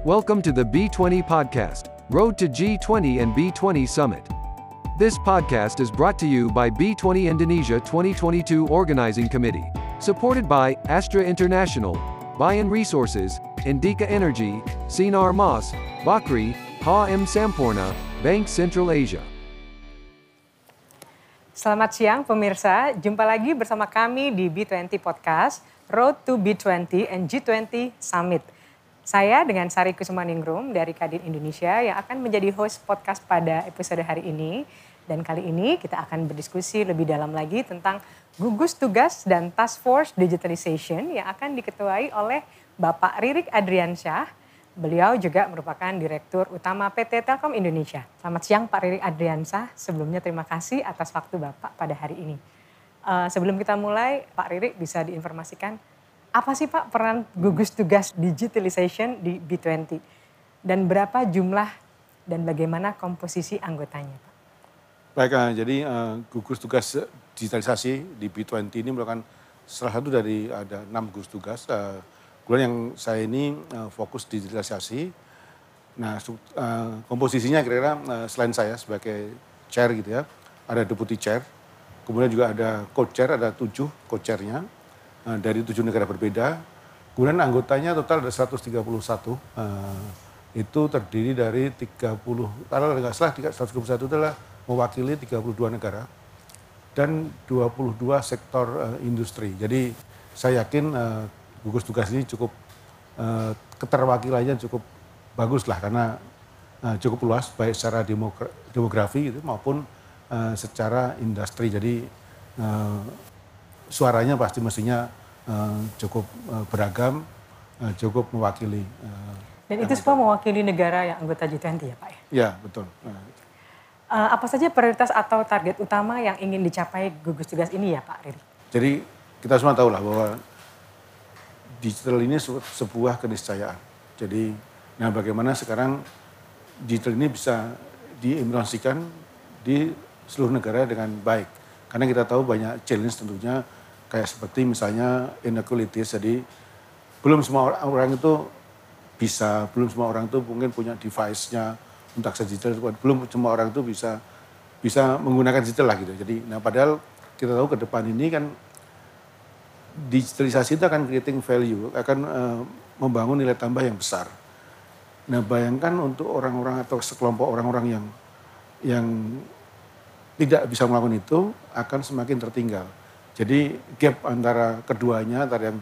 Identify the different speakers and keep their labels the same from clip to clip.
Speaker 1: Welcome to the B20 podcast, Road to G20 and B20 Summit. This podcast is brought to you by B20 Indonesia 2022 Organizing Committee, supported by Astra International, Bayan Resources, Indika Energy, Sinar Mas, Bakri, Ha M Sampurna, Bank Central Asia.
Speaker 2: Selamat siang pemirsa, jumpa lagi bersama kami di B20 Podcast, Road to B20 and G20 Summit. Saya dengan Sari Kusumaningrum dari Kadin Indonesia yang akan menjadi host podcast pada episode hari ini. Dan kali ini kita akan berdiskusi lebih dalam lagi tentang gugus tugas dan task force digitalization yang akan diketuai oleh Bapak Ririk Adriansyah. Beliau juga merupakan Direktur Utama PT Telkom Indonesia. Selamat siang Pak Ririk Adriansyah. Sebelumnya terima kasih atas waktu Bapak pada hari ini. Uh, sebelum kita mulai, Pak Ririk bisa diinformasikan apa sih Pak peran gugus tugas digitalization di B20? Dan berapa jumlah dan bagaimana komposisi anggotanya Pak?
Speaker 3: Baik, uh, jadi uh, gugus tugas digitalisasi di B20 ini merupakan salah satu dari ada enam gugus tugas. Uh, kemudian yang saya ini uh, fokus digitalisasi. Nah, komposisinya kira-kira selain saya sebagai chair gitu ya, ada deputy chair, kemudian juga ada co-chair, ada tujuh co-chairnya dari tujuh negara berbeda. Kemudian anggotanya total ada 131. Uh, itu terdiri dari 30, kalau nggak salah 131 itu adalah mewakili 32 negara dan 22 sektor uh, industri. Jadi saya yakin gugus tugas ini cukup keterwakilannya cukup bagus lah karena cukup luas baik secara demografi gitu maupun secara industri. Jadi suaranya pasti mestinya uh, cukup uh, beragam, uh, cukup mewakili. Uh,
Speaker 2: Dan itu semua mewakili negara yang anggota G20 ya Pak ya?
Speaker 3: Ya betul.
Speaker 2: Uh, apa saja prioritas atau target utama yang ingin dicapai gugus tugas ini ya Pak Riri?
Speaker 3: Jadi kita semua tahu lah bahwa digital ini sebuah keniscayaan. Jadi nah bagaimana sekarang digital ini bisa diimplementasikan di seluruh negara dengan baik. Karena kita tahu banyak challenge tentunya kayak seperti misalnya inequalities. Jadi belum semua orang itu bisa, belum semua orang itu mungkin punya device-nya, untuk akses digital belum semua orang itu bisa bisa menggunakan digital lah gitu. Jadi nah padahal kita tahu ke depan ini kan digitalisasi itu akan creating value, akan uh, membangun nilai tambah yang besar. Nah bayangkan untuk orang-orang atau sekelompok orang-orang yang yang tidak bisa melakukan itu akan semakin tertinggal. Jadi gap antara keduanya antara yang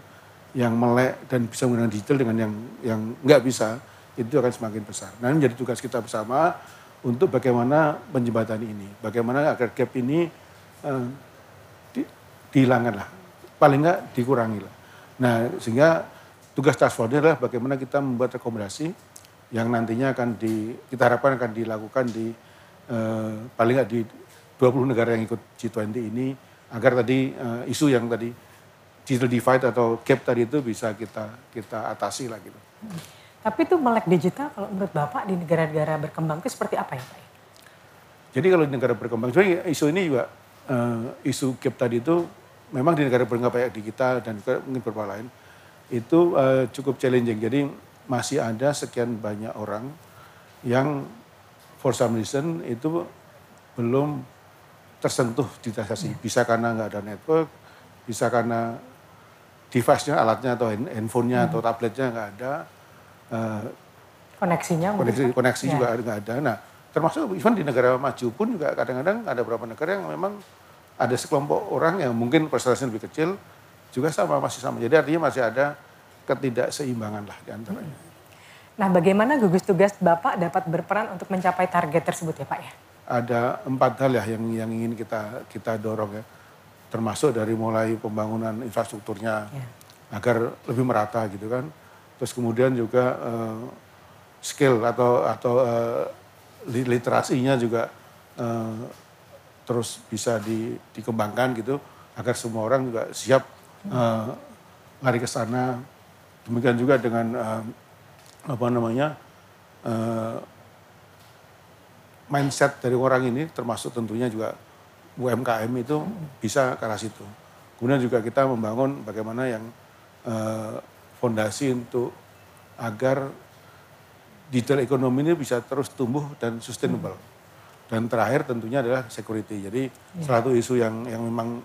Speaker 3: yang melek dan bisa menggunakan digital dengan yang yang nggak bisa itu akan semakin besar. Nah ini menjadi tugas kita bersama untuk bagaimana menjembatani ini, bagaimana agar gap ini uh, di, dihilangkan lah, paling nggak dikurangi lah. Nah sehingga tugas task force adalah bagaimana kita membuat rekomendasi yang nantinya akan di, kita harapkan akan dilakukan di uh, paling nggak di 20 negara yang ikut G20 ini agar tadi uh, isu yang tadi digital divide atau gap tadi itu bisa kita kita atasi lah gitu.
Speaker 2: Tapi itu melek digital kalau menurut Bapak di negara-negara berkembang itu seperti apa ya Pak?
Speaker 3: Jadi kalau di negara berkembang, sebenarnya isu ini juga uh, isu gap tadi itu memang di negara berkembang kayak di kita dan juga mungkin beberapa lain itu uh, cukup challenging. Jadi masih ada sekian banyak orang yang for some reason itu belum tersentuh digitalisasi. Ya. Bisa karena nggak ada network, bisa karena device-nya, alatnya atau handphonenya hmm. atau tabletnya nggak ada
Speaker 2: uh, koneksinya
Speaker 3: koneksi koneksi ya. juga nggak ada. Nah termasuk even di negara maju pun juga kadang-kadang ada beberapa negara yang memang ada sekelompok orang yang mungkin persentasenya lebih kecil juga sama masih sama. Jadi artinya masih ada ketidakseimbangan lah di antaranya.
Speaker 2: Nah bagaimana gugus tugas Bapak dapat berperan untuk mencapai target tersebut ya Pak ya?
Speaker 3: Ada empat hal ya yang yang ingin kita kita dorong ya. Termasuk dari mulai pembangunan infrastrukturnya ya. agar lebih merata gitu kan terus kemudian juga uh, skill atau atau uh, literasinya juga uh, terus bisa di, dikembangkan gitu agar semua orang juga siap uh, lari ke sana demikian juga dengan uh, apa namanya uh, mindset dari orang ini termasuk tentunya juga UMKM itu bisa ke arah situ kemudian juga kita membangun bagaimana yang uh, fondasi untuk agar digital ekonomi ini bisa terus tumbuh dan sustainable. Dan terakhir tentunya adalah security. Jadi yeah. salah satu isu yang yang memang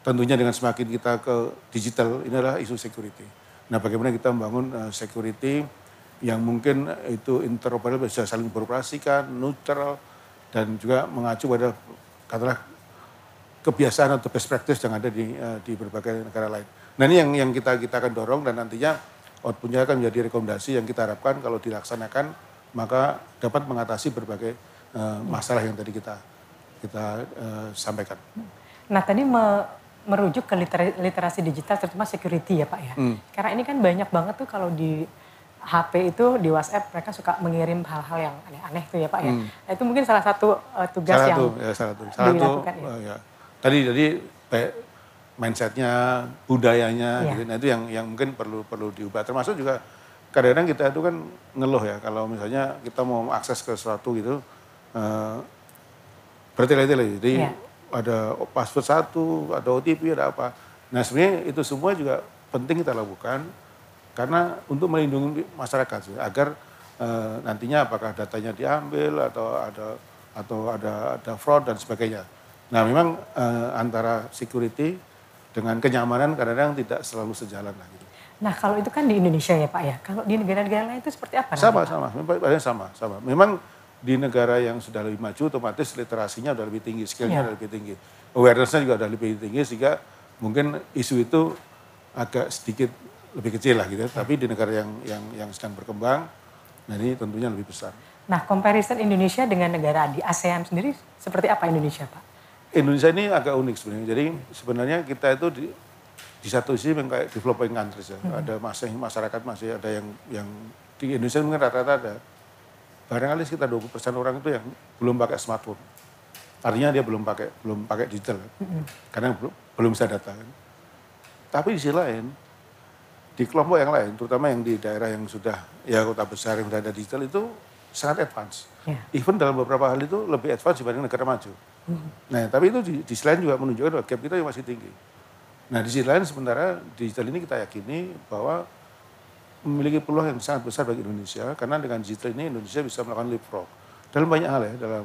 Speaker 3: tentunya dengan semakin kita ke digital ini adalah isu security. Nah, bagaimana kita membangun uh, security yang mungkin itu interoperable bisa saling beroperasikan, neutral dan juga mengacu pada katakanlah kebiasaan atau best practice yang ada di uh, di berbagai negara lain. Nah, ini yang yang kita kita akan dorong dan nantinya outputnya akan menjadi rekomendasi yang kita harapkan kalau dilaksanakan maka dapat mengatasi berbagai uh, masalah yang tadi kita kita uh, sampaikan.
Speaker 2: Nah tadi me, merujuk ke literasi digital terutama security ya Pak ya. Hmm. Karena ini kan banyak banget tuh kalau di HP itu di WhatsApp mereka suka mengirim hal-hal yang aneh-aneh tuh ya Pak ya. Hmm. Nah, itu mungkin salah satu uh, tugas
Speaker 3: salah
Speaker 2: yang
Speaker 3: satu, ya, salah satu. Salah dilakukan satu, ya. Uh, ya. Tadi jadi mindsetnya, budayanya, ya. gitu. Nah itu yang yang mungkin perlu perlu diubah. Termasuk juga kadang-kadang kita itu kan ngeluh ya kalau misalnya kita mau akses ke sesuatu gitu uh, bertele-tele. Jadi ya. ada password satu, ada OTP, ada apa. Nah sebenarnya itu semua juga penting kita lakukan karena untuk melindungi masyarakat agar uh, nantinya apakah datanya diambil atau ada atau ada ada fraud dan sebagainya. Nah memang uh, antara security dengan kenyamanan kadang-kadang tidak selalu sejalan lah gitu.
Speaker 2: Nah kalau itu kan di Indonesia ya Pak ya, kalau di negara-negara lain itu seperti apa?
Speaker 3: Sama, sama, memang sama, sama. Memang di negara yang sudah lebih maju otomatis literasinya sudah lebih tinggi, skillnya ya. lebih tinggi. Awarenessnya juga sudah lebih tinggi sehingga mungkin isu itu agak sedikit lebih kecil lah gitu. Ya. Tapi di negara yang yang yang sedang berkembang, nah ini tentunya lebih besar.
Speaker 2: Nah, comparison Indonesia dengan negara di ASEAN sendiri seperti apa Indonesia, Pak?
Speaker 3: Indonesia ini agak unik sebenarnya. Jadi sebenarnya kita itu di, di satu sisi memang kayak developing countries ya. Hmm. Ada masih masyarakat masih ada yang yang di Indonesia mungkin rata-rata ada barangkali sekitar 20 persen orang itu yang belum pakai smartphone. Artinya dia belum pakai belum pakai digital kan? hmm. karena belum, belum bisa data kan. Tapi di sisi lain di kelompok yang lain, terutama yang di daerah yang sudah ya kota besar yang sudah ada digital itu sangat advance. Yeah. Even dalam beberapa hal itu lebih advance dibanding negara maju. Hmm. Nah, tapi itu di, di sisi lain juga menunjukkan bahwa gap kita yang masih tinggi. Nah, di sisi lain sementara digital ini kita yakini bahwa memiliki peluang yang sangat besar bagi Indonesia karena dengan digital ini Indonesia bisa melakukan leapfrog dalam banyak hal ya dalam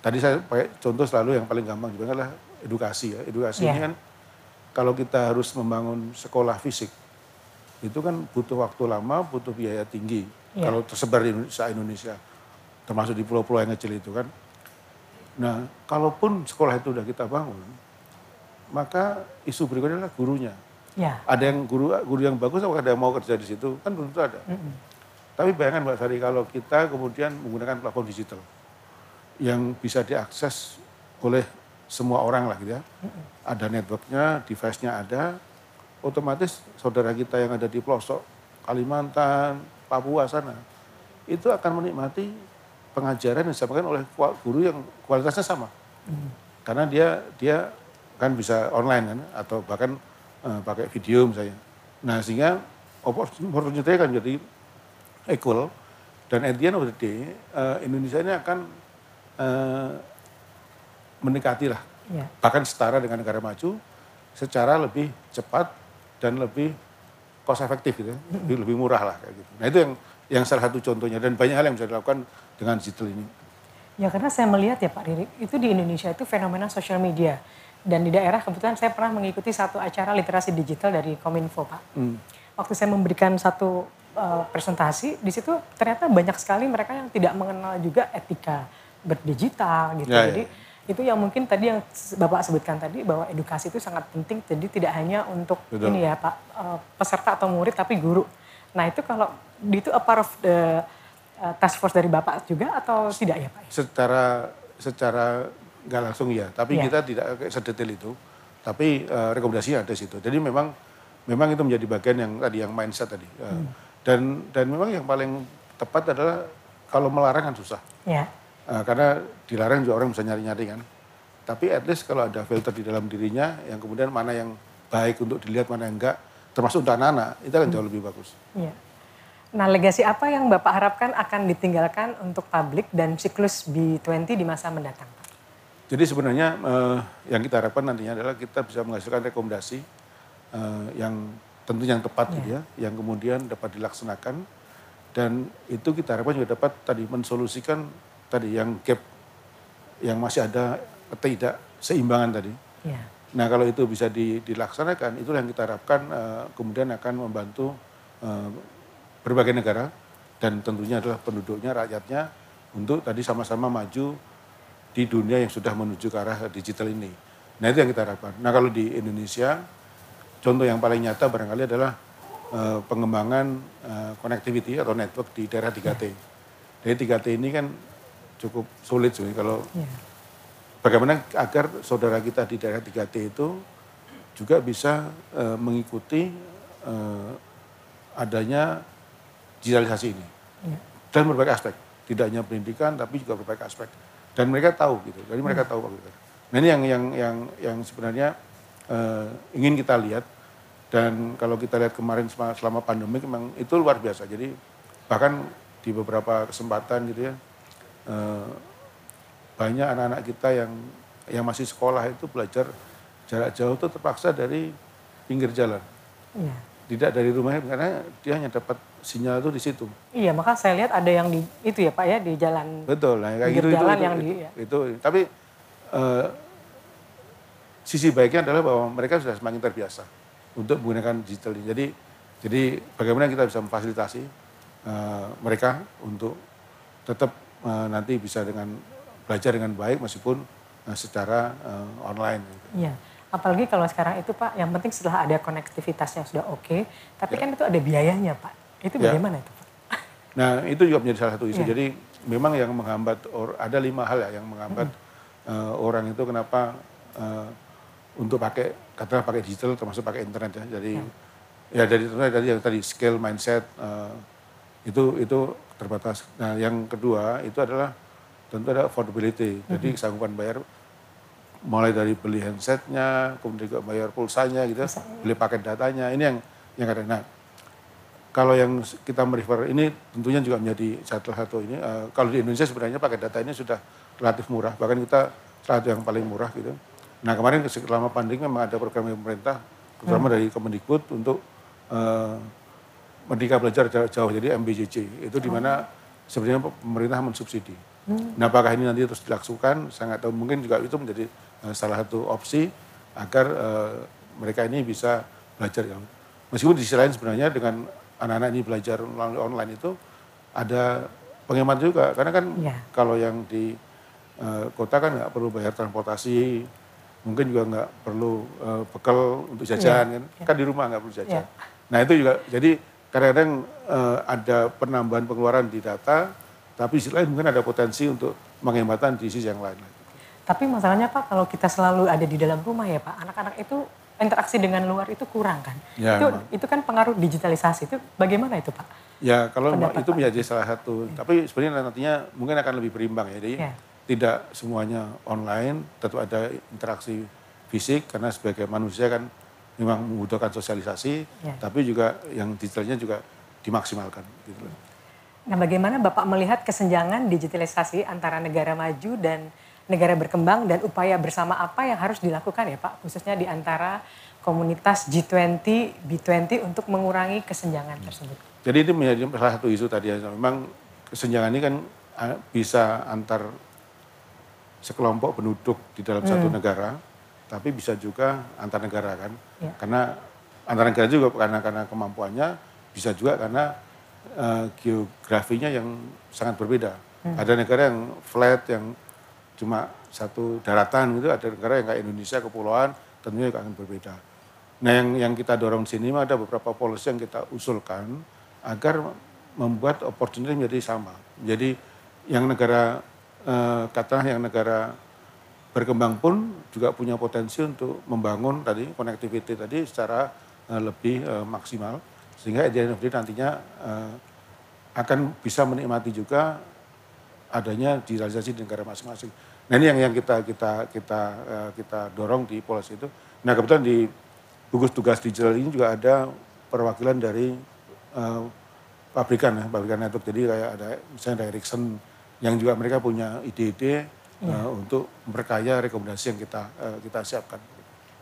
Speaker 3: tadi saya pakai contoh selalu yang paling gampang juga adalah edukasi ya edukasi yeah. ini kan kalau kita harus membangun sekolah fisik itu kan butuh waktu lama butuh biaya tinggi yeah. kalau tersebar di Indonesia, Indonesia termasuk di pulau-pulau yang kecil itu kan nah kalaupun sekolah itu sudah kita bangun maka isu berikutnya adalah gurunya Ya. Ada yang guru guru yang bagus atau ada yang mau kerja di situ kan belum tentu ada. Mm -hmm. Tapi bayangkan Mbak Sari kalau kita kemudian menggunakan platform digital yang bisa diakses oleh semua orang lah gitu ya. Mm -hmm. Ada networknya, device-nya ada, otomatis saudara kita yang ada di pelosok Kalimantan, Papua sana itu akan menikmati pengajaran yang disampaikan oleh guru yang kualitasnya sama. Mm. Karena dia dia kan bisa online kan atau bahkan uh, pakai video misalnya. Nah sehingga opportunity akan jadi equal dan at the end of the day uh, Indonesia ini akan uh, mendekati lah ya. bahkan setara dengan negara maju secara lebih cepat dan lebih cost efektif gitu, lebih, lebih murah lah kayak gitu. Nah itu yang yang salah satu contohnya dan banyak hal yang bisa dilakukan dengan digital ini.
Speaker 2: Ya karena saya melihat ya Pak Riri, itu di Indonesia itu fenomena sosial media dan di daerah kebetulan saya pernah mengikuti satu acara literasi digital dari Kominfo Pak. Hmm. Waktu saya memberikan satu uh, presentasi, di situ ternyata banyak sekali mereka yang tidak mengenal juga etika berdigital gitu. Ya, Jadi ya. Itu yang mungkin tadi yang Bapak sebutkan tadi bahwa edukasi itu sangat penting. Jadi tidak hanya untuk Betul. ini ya Pak uh, peserta atau murid tapi guru. Nah itu kalau itu a part of the uh, task force dari Bapak juga atau tidak ya Pak?
Speaker 3: Secara secara nggak langsung ya, tapi ya. kita tidak sedetail itu. Tapi uh, rekomendasinya ada situ. Jadi memang memang itu menjadi bagian yang tadi yang mindset tadi. Uh, hmm. Dan dan memang yang paling tepat adalah kalau melarang kan susah. Ya. Uh, karena dilarang juga orang bisa nyari-nyari kan. Tapi at least kalau ada filter di dalam dirinya yang kemudian mana yang baik untuk dilihat mana yang enggak, termasuk untuk anak-anak, itu akan jauh lebih bagus.
Speaker 2: Ya. Nah, legasi apa yang Bapak harapkan akan ditinggalkan untuk publik dan siklus B20 di masa mendatang?
Speaker 3: Jadi sebenarnya uh, yang kita harapkan nantinya adalah kita bisa menghasilkan rekomendasi uh, yang tentu yang tepat yeah. gitu ya, yang kemudian dapat dilaksanakan dan itu kita harapkan juga dapat tadi mensolusikan tadi yang gap yang masih ada ketidak seimbangan tadi.
Speaker 2: Ya.
Speaker 3: Nah kalau itu bisa di, dilaksanakan, itulah yang kita harapkan uh, kemudian akan membantu uh, berbagai negara dan tentunya adalah penduduknya, rakyatnya untuk tadi sama-sama maju di dunia yang sudah menuju ke arah digital ini. Nah itu yang kita harapkan. Nah kalau di Indonesia, contoh yang paling nyata barangkali adalah uh, pengembangan uh, connectivity atau network di daerah 3T. Jadi 3T ini kan cukup sulit sih kalau yeah. bagaimana agar saudara kita di daerah 3T itu juga bisa uh, mengikuti uh, adanya digitalisasi ini. Yeah. dan berbagai aspek. Tidak hanya pendidikan tapi juga berbagai aspek. Dan mereka tahu gitu. Jadi mereka yeah. tahu Pak Nah ini yang yang yang yang sebenarnya uh, ingin kita lihat. Dan kalau kita lihat kemarin selama pandemi memang itu luar biasa. Jadi bahkan di beberapa kesempatan gitu ya uh, banyak anak-anak kita yang yang masih sekolah itu belajar jarak jauh itu terpaksa dari pinggir jalan. Iya. Tidak dari rumahnya karena dia hanya dapat sinyal itu di situ.
Speaker 2: Iya, maka saya lihat ada yang di itu ya Pak ya di jalan.
Speaker 3: Betul, nah kayak gitu
Speaker 2: jalan
Speaker 3: itu,
Speaker 2: yang
Speaker 3: itu,
Speaker 2: di
Speaker 3: ya. itu, tapi uh, sisi baiknya adalah bahwa mereka sudah semakin terbiasa untuk menggunakan digital ini. Jadi jadi bagaimana kita bisa memfasilitasi uh, mereka untuk tetap nanti bisa dengan belajar dengan baik meskipun uh, secara uh, online.
Speaker 2: Iya. Apalagi kalau sekarang itu Pak, yang penting setelah ada konektivitasnya sudah oke, okay, tapi ya. kan itu ada biayanya Pak. Itu ya. bagaimana ya. itu Pak?
Speaker 3: Nah itu juga menjadi salah satu isu. Ya. Jadi memang yang menghambat, or, ada lima hal ya yang menghambat hmm. uh, orang itu kenapa uh, untuk pakai, katakanlah pakai digital termasuk pakai internet ya. Jadi ya, ya dari tadi yang tadi skill, mindset, uh, itu itu terbatas. Nah yang kedua itu adalah tentu ada affordability. Jadi hmm. kesanggupan bayar mulai dari beli handsetnya, kemudian juga bayar pulsanya gitu, Bisa. beli paket datanya. Ini yang yang ada. Nah, kalau yang kita merefer ini tentunya juga menjadi satu satu ini. Uh, kalau di Indonesia sebenarnya paket data ini sudah relatif murah, bahkan kita salah satu yang paling murah gitu. Nah kemarin selama pandemi memang ada program pemerintah, terutama hmm. dari Kemendikbud untuk uh, Merdeka Belajar Jarak Jauh, jadi MBJJ. Itu di mana sebenarnya pemerintah mensubsidi. Hmm. Nah apakah ini nanti terus dilakukan, saya nggak tahu. Mungkin juga itu menjadi uh, salah satu opsi agar uh, mereka ini bisa belajar yang meskipun di sisi lain sebenarnya dengan anak-anak ini belajar melalui online itu ada penghemat juga karena kan ya. kalau yang di uh, kota kan nggak perlu bayar transportasi mungkin juga nggak perlu uh, bekal untuk jajan ya. kan ya. kan di rumah nggak perlu jajan ya. nah itu juga jadi kadang-kadang uh, ada penambahan pengeluaran di data tapi di sisi lain mungkin ada potensi untuk penghematan di sisi yang lain
Speaker 2: tapi masalahnya Pak, kalau kita selalu ada di dalam rumah ya Pak, anak-anak itu interaksi dengan luar itu kurang kan? Ya, itu itu kan pengaruh digitalisasi itu bagaimana itu Pak?
Speaker 3: Ya kalau Pendapat, itu Pak. menjadi salah satu, ya. tapi sebenarnya nantinya mungkin akan lebih berimbang ya. Jadi ya. tidak semuanya online, tetap ada interaksi fisik karena sebagai manusia kan memang membutuhkan sosialisasi, ya. tapi juga yang digitalnya juga dimaksimalkan. Gitu.
Speaker 2: Nah bagaimana Bapak melihat kesenjangan digitalisasi antara negara maju dan negara berkembang dan upaya bersama apa yang harus dilakukan ya Pak, khususnya di antara komunitas G20, B20 untuk mengurangi kesenjangan tersebut.
Speaker 3: Jadi ini menjadi salah satu isu tadi ya, memang kesenjangan ini kan bisa antar sekelompok penduduk di dalam hmm. satu negara, tapi bisa juga antar negara kan, ya. karena antar negara juga karena karena kemampuannya, bisa juga karena uh, geografinya yang sangat berbeda. Hmm. Ada negara yang flat, yang cuma satu daratan gitu, ada negara yang kayak Indonesia kepulauan tentunya akan berbeda. Nah yang yang kita dorong di sini ada beberapa policy yang kita usulkan agar membuat opportunity menjadi sama. Jadi yang negara eh, katakanlah yang negara berkembang pun juga punya potensi untuk membangun tadi connectivity tadi secara eh, lebih eh, maksimal sehingga di nantinya eh, akan bisa menikmati juga adanya digitalisasi di negara masing-masing. Nah ini yang yang kita kita kita uh, kita dorong di Polos itu. Nah kebetulan di gugus tugas digital ini juga ada perwakilan dari uh, pabrikan ya, pabrikan network. Jadi kayak ada misalnya dari Ericsson yang juga mereka punya ide-ide. Uh, untuk memperkaya rekomendasi yang kita uh, kita siapkan.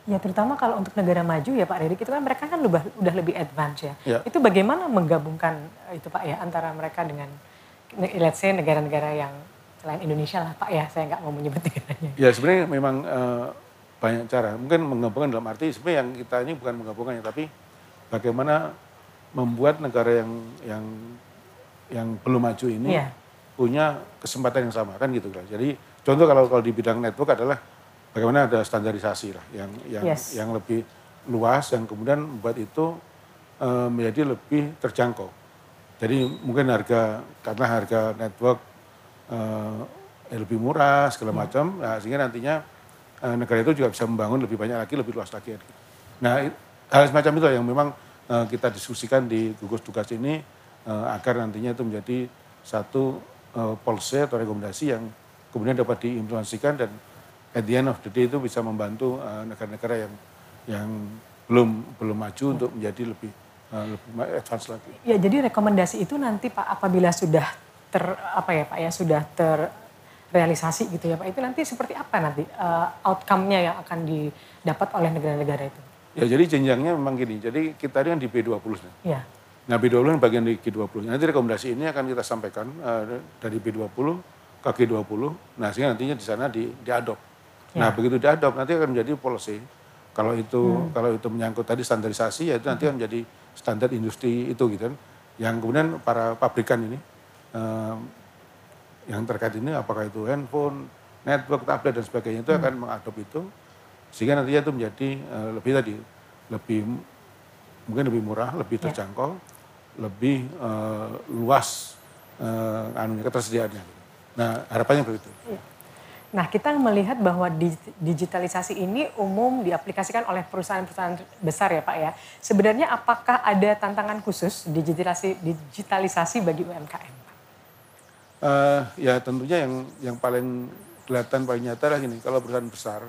Speaker 2: Ya terutama kalau untuk negara maju ya Pak Ririk itu kan mereka kan udah, udah lebih advance ya.
Speaker 3: Ya.
Speaker 2: Itu bagaimana menggabungkan eh, itu Pak ya antara mereka dengan let's say negara-negara yang selain Indonesia lah Pak ya, saya nggak mau menyebut negaranya.
Speaker 3: Ya sebenarnya memang eh, banyak cara. Mungkin menggabungkan dalam arti sebenarnya yang kita ini bukan menggabungkannya, tapi bagaimana membuat negara yang yang yang belum maju ini
Speaker 2: Iya.
Speaker 3: punya kesempatan yang sama kan gitu kan. Jadi contoh kalau kalau di bidang network adalah bagaimana ada standarisasi lah yang yang
Speaker 2: Yes.
Speaker 3: yang lebih luas yang kemudian membuat itu eh, menjadi lebih terjangkau. Jadi mungkin harga karena harga network eh, lebih murah segala macam, nah, sehingga nantinya eh, negara itu juga bisa membangun lebih banyak lagi, lebih luas lagi. Nah hal semacam itu yang memang eh, kita diskusikan di gugus tugas ini eh, agar nantinya itu menjadi satu eh, policy atau rekomendasi yang kemudian dapat diimplementasikan dan at the end of the day itu bisa membantu eh, negara-negara yang yang belum belum maju untuk menjadi lebih eh, lebih advance lagi.
Speaker 2: Ya jadi rekomendasi itu nanti Pak apabila sudah ter apa ya Pak ya sudah terrealisasi gitu ya Pak itu nanti seperti apa nanti eh, outcome-nya yang akan didapat oleh negara-negara itu?
Speaker 3: Ya jadi jenjangnya memang gini. Jadi kita ini kan di B20 nih.
Speaker 2: Ya.
Speaker 3: Nah B20 kan bagian dari G20. Nanti rekomendasi ini akan kita sampaikan eh, dari B20 ke G20. Nah sehingga nantinya di sana di diadop. Nah
Speaker 2: Ya.
Speaker 3: begitu diadop nanti akan menjadi policy. Kalau itu kalau itu menyangkut tadi standarisasi ya itu nanti akan menjadi standar industri itu gitu kan. Yang kemudian para pabrikan ini eh, yang terkait ini apakah itu handphone, network, tablet dan sebagainya itu akan mengadop itu sehingga nantinya itu menjadi eh, lebih tadi lebih mungkin lebih murah, lebih
Speaker 2: Ya.
Speaker 3: terjangkau, lebih eh, luas eh, anunya ketersediaannya. Nah harapannya begitu.
Speaker 2: Nah kita melihat bahwa di- digitalisasi ini umum diaplikasikan oleh perusahaan-perusahaan besar ya Pak ya. Sebenarnya apakah ada tantangan khusus digitalisasi, digitalisasi bagi UMKM? Pak?
Speaker 3: Eh, ya tentunya yang yang paling kelihatan paling nyata lah gini, kalau perusahaan besar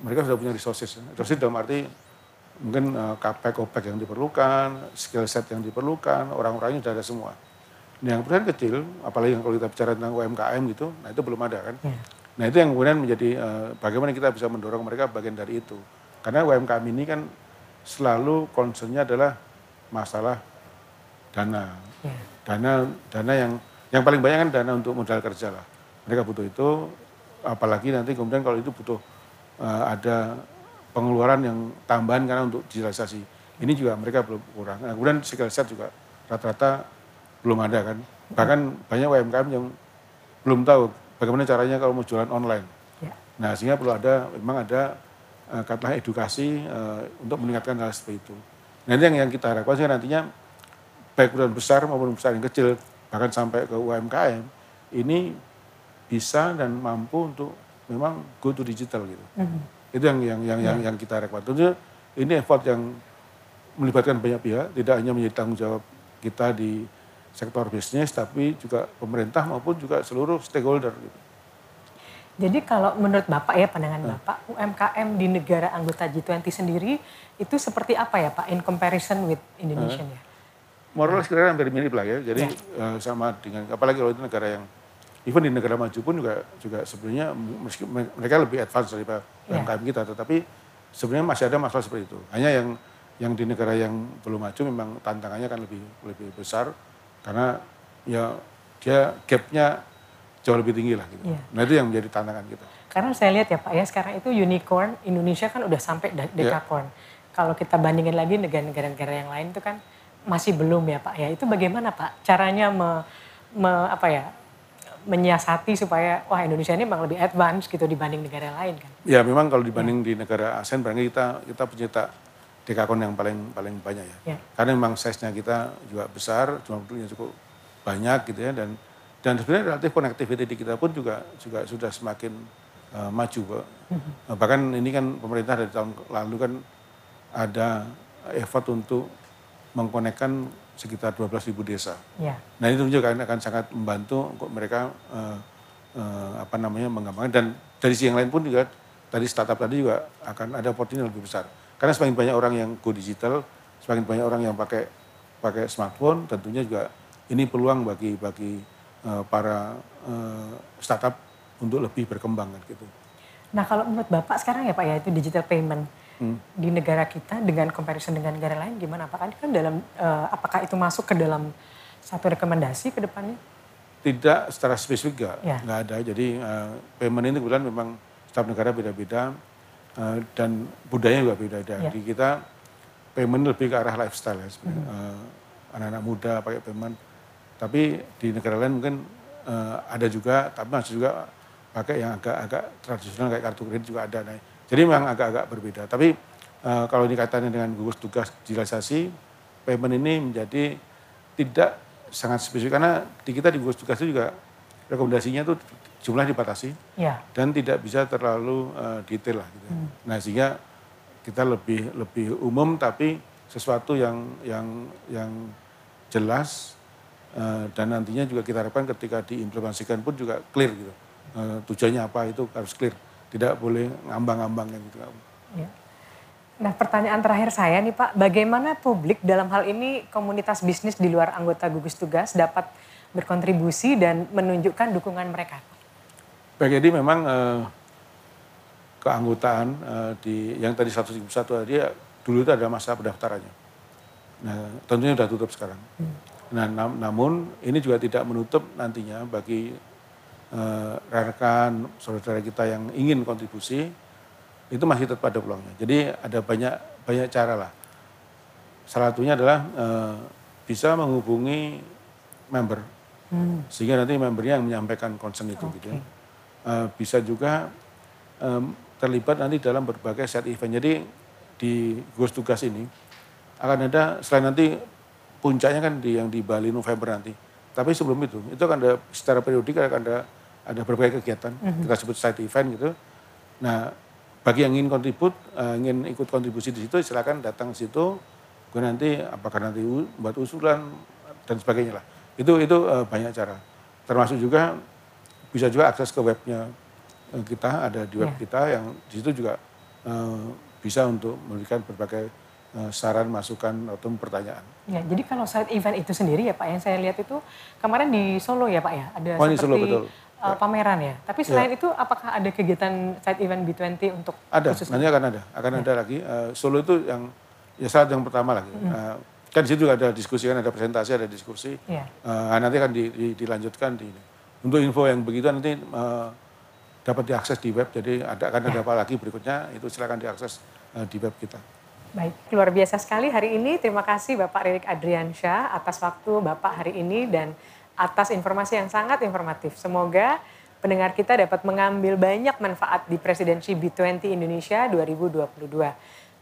Speaker 3: mereka sudah punya resources. Resources dalam arti mungkin eh, capex, opec yang diperlukan, skill set yang diperlukan, orang-orangnya sudah ada semua. Nah, yang perusahaan kecil, apalagi kalau kita bicara tentang UMKM gitu, nah itu belum ada kan.
Speaker 2: Ya.
Speaker 3: Nah itu yang kemudian menjadi eh, bagaimana kita bisa mendorong mereka bagian dari itu. Karena UMKM ini kan selalu concernnya adalah masalah dana.
Speaker 2: Ya.
Speaker 3: Dana dana yang yang paling banyak kan dana untuk modal kerja lah. Mereka butuh itu, apalagi nanti kemudian kalau itu butuh eh, ada pengeluaran yang tambahan karena untuk digitalisasi. Ini juga mereka belum kurang. Nah, kemudian skill set juga rata-rata belum ada kan. Bahkan banyak UMKM yang belum tahu bagaimana caranya kalau mau jualan online.
Speaker 2: Ya.
Speaker 3: Nah, sehingga perlu ada memang ada katakanlah edukasi eh, untuk meningkatkan hal seperti itu. Nah, ini yang, yang kita harapkan sehingga nantinya baik perusahaan besar maupun perusahaan yang kecil bahkan sampai ke UMKM ini bisa dan mampu untuk memang go to digital gitu. Itu yang yang yang yang, yang kita harapkan. Tentunya ini effort yang melibatkan banyak pihak, tidak hanya menjadi tanggung jawab kita di sektor bisnis, tapi juga pemerintah maupun juga seluruh stakeholder. Gitu.
Speaker 2: Jadi kalau menurut Bapak ya pandangan Bapak UMKM di negara anggota G20 sendiri itu seperti apa ya Pak in comparison with Indonesia ya?
Speaker 3: Moral kira hampir mirip lah ya. Jadi eh, sama dengan apalagi kalau itu negara yang even di negara maju pun juga juga sebenarnya meski mereka lebih advance daripada
Speaker 2: Ya.
Speaker 3: UMKM kita, tetapi sebenarnya masih ada masalah seperti itu. Hanya yang yang di negara yang belum maju memang tantangannya kan lebih lebih besar karena ya dia gapnya jauh lebih tinggi lah gitu.
Speaker 2: Iya.
Speaker 3: Nah itu yang menjadi tantangan kita.
Speaker 2: Karena saya lihat ya Pak ya sekarang itu unicorn Indonesia kan udah sampai de- decacorn. Kalau kita bandingin lagi negara-negara yang lain itu kan masih belum ya Pak ya. Itu bagaimana Pak caranya me, me- apa ya menyiasati supaya wah Indonesia ini memang lebih advance gitu dibanding negara lain kan.
Speaker 3: Ya memang kalau dibanding di negara ASEAN barangkali kita kita pencipta dekakon yang paling paling banyak ya.
Speaker 2: Ya.
Speaker 3: Karena memang size-nya kita juga besar, jumlah penduduknya cukup banyak gitu ya dan dan sebenarnya relatif connectivity di kita pun juga juga sudah semakin eh, maju Pak. Eh, bahkan ini kan pemerintah dari tahun lalu kan ada effort untuk mengkonekkan sekitar 12.000 desa.
Speaker 2: Ya.
Speaker 3: Nah itu juga akan sangat membantu untuk mereka eh, eh, apa namanya mengembangkan dan dari sisi yang lain pun juga tadi startup tadi juga akan ada opportunity lebih besar. Karena semakin banyak orang yang go digital, semakin banyak orang yang pakai pakai smartphone, tentunya juga ini peluang bagi bagi eh, para eh, startup untuk lebih berkembang kan gitu.
Speaker 2: Nah kalau menurut Bapak sekarang ya Pak ya itu digital payment di negara kita dengan comparison dengan negara lain gimana? Apakah kan dalam uh, apakah itu masuk ke dalam satu rekomendasi ke depannya?
Speaker 3: Tidak secara spesifik nggak,
Speaker 2: Ya.
Speaker 3: nggak ada. Jadi uh, payment ini kebetulan memang setiap negara beda-beda uh, dan budaya juga beda-beda.
Speaker 2: Ya.
Speaker 3: Di kita payment lebih ke arah lifestyle ya sebenarnya. Uh, anak-anak muda pakai payment. Tapi di negara lain mungkin uh, ada juga, tapi masih juga pakai yang agak-agak tradisional kayak kartu kredit juga ada. Nah, jadi memang agak-agak berbeda. Tapi uh, kalau dikaitannya dengan gugus tugas digitalisasi, payment ini menjadi tidak sangat spesifik karena di kita di gugus tugas itu juga rekomendasinya itu jumlah dibatasi
Speaker 2: Ya.
Speaker 3: dan tidak bisa terlalu uh, detail lah gitu. Nah sehingga kita lebih lebih umum tapi sesuatu yang yang yang jelas uh, dan nantinya juga kita harapkan ketika diimplementasikan pun juga clear gitu. Uh, tujuannya apa itu harus clear, tidak boleh ngambang-ngambang gitu.
Speaker 2: Ya. Nah pertanyaan terakhir saya nih Pak, bagaimana publik dalam hal ini komunitas bisnis di luar anggota gugus tugas dapat berkontribusi dan menunjukkan dukungan mereka?
Speaker 3: Baik, jadi memang eh, keanggotaan eh, di yang tadi 101 tadi ya, dulu itu ada masa pendaftarannya. Nah, tentunya sudah tutup sekarang. Nah, nam- namun ini juga tidak menutup nantinya bagi eh, rekan saudara kita yang ingin kontribusi itu masih tetap ada peluangnya. Jadi ada banyak banyak cara lah. Salah satunya adalah eh, bisa menghubungi member sehingga nanti membernya yang menyampaikan concern itu gitu ya. Eh, bisa juga em, terlibat nanti dalam berbagai set event. Jadi di gugus tugas ini akan ada selain nanti puncaknya kan di yang di Bali November nanti. Tapi sebelum itu itu akan ada secara periodik akan ada ada berbagai kegiatan kita sebut side event gitu. Nah bagi yang ingin kontribut, eh, ingin ikut kontribusi di situ silakan datang ke situ. Kemudian nanti apakah nanti buat usulan dan sebagainya lah. Itu itu eh, banyak cara. Termasuk juga bisa juga akses ke webnya eh, kita ada di web
Speaker 2: Ya.
Speaker 3: kita yang di situ juga eh, bisa untuk memberikan berbagai saran, masukan atau pertanyaan.
Speaker 2: Ya, jadi kalau side event itu sendiri ya Pak, yang saya lihat itu kemarin di Solo ya Pak ya, ada
Speaker 3: Oh,
Speaker 2: seperti
Speaker 3: Solo, betul.
Speaker 2: uh, pameran ya. Tapi selain itu apakah ada kegiatan side event B20 untuk
Speaker 3: Ada,
Speaker 2: khusus
Speaker 3: nanti akan ada, akan ada lagi. Eh, Solo itu yang ya saat yang pertama lagi. Nah, kan di situ juga ada diskusi kan, ada presentasi, ada diskusi.
Speaker 2: Ya.
Speaker 3: Eh, nanti akan di- di- dilanjutkan di untuk info yang begitu nanti eh, dapat diakses di web. Jadi ada akan ada apa lagi berikutnya itu silakan diakses eh, di web kita.
Speaker 2: Baik, luar biasa sekali hari ini. Terima kasih Bapak Ririk Adriansyah atas waktu Bapak hari ini dan atas informasi yang sangat informatif. Semoga pendengar kita dapat mengambil banyak manfaat di presidensi B20 Indonesia 2022.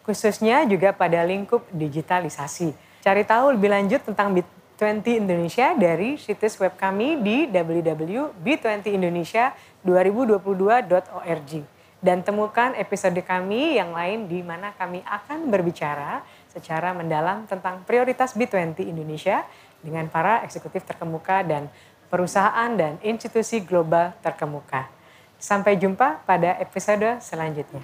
Speaker 2: Khususnya juga pada lingkup digitalisasi. Cari tahu lebih lanjut tentang B20 Indonesia dari situs web kami di www.b20indonesia2022.org dan temukan episode kami yang lain di mana kami akan berbicara secara mendalam tentang prioritas B20 Indonesia dengan para eksekutif terkemuka dan perusahaan dan institusi global terkemuka. Sampai jumpa pada episode selanjutnya.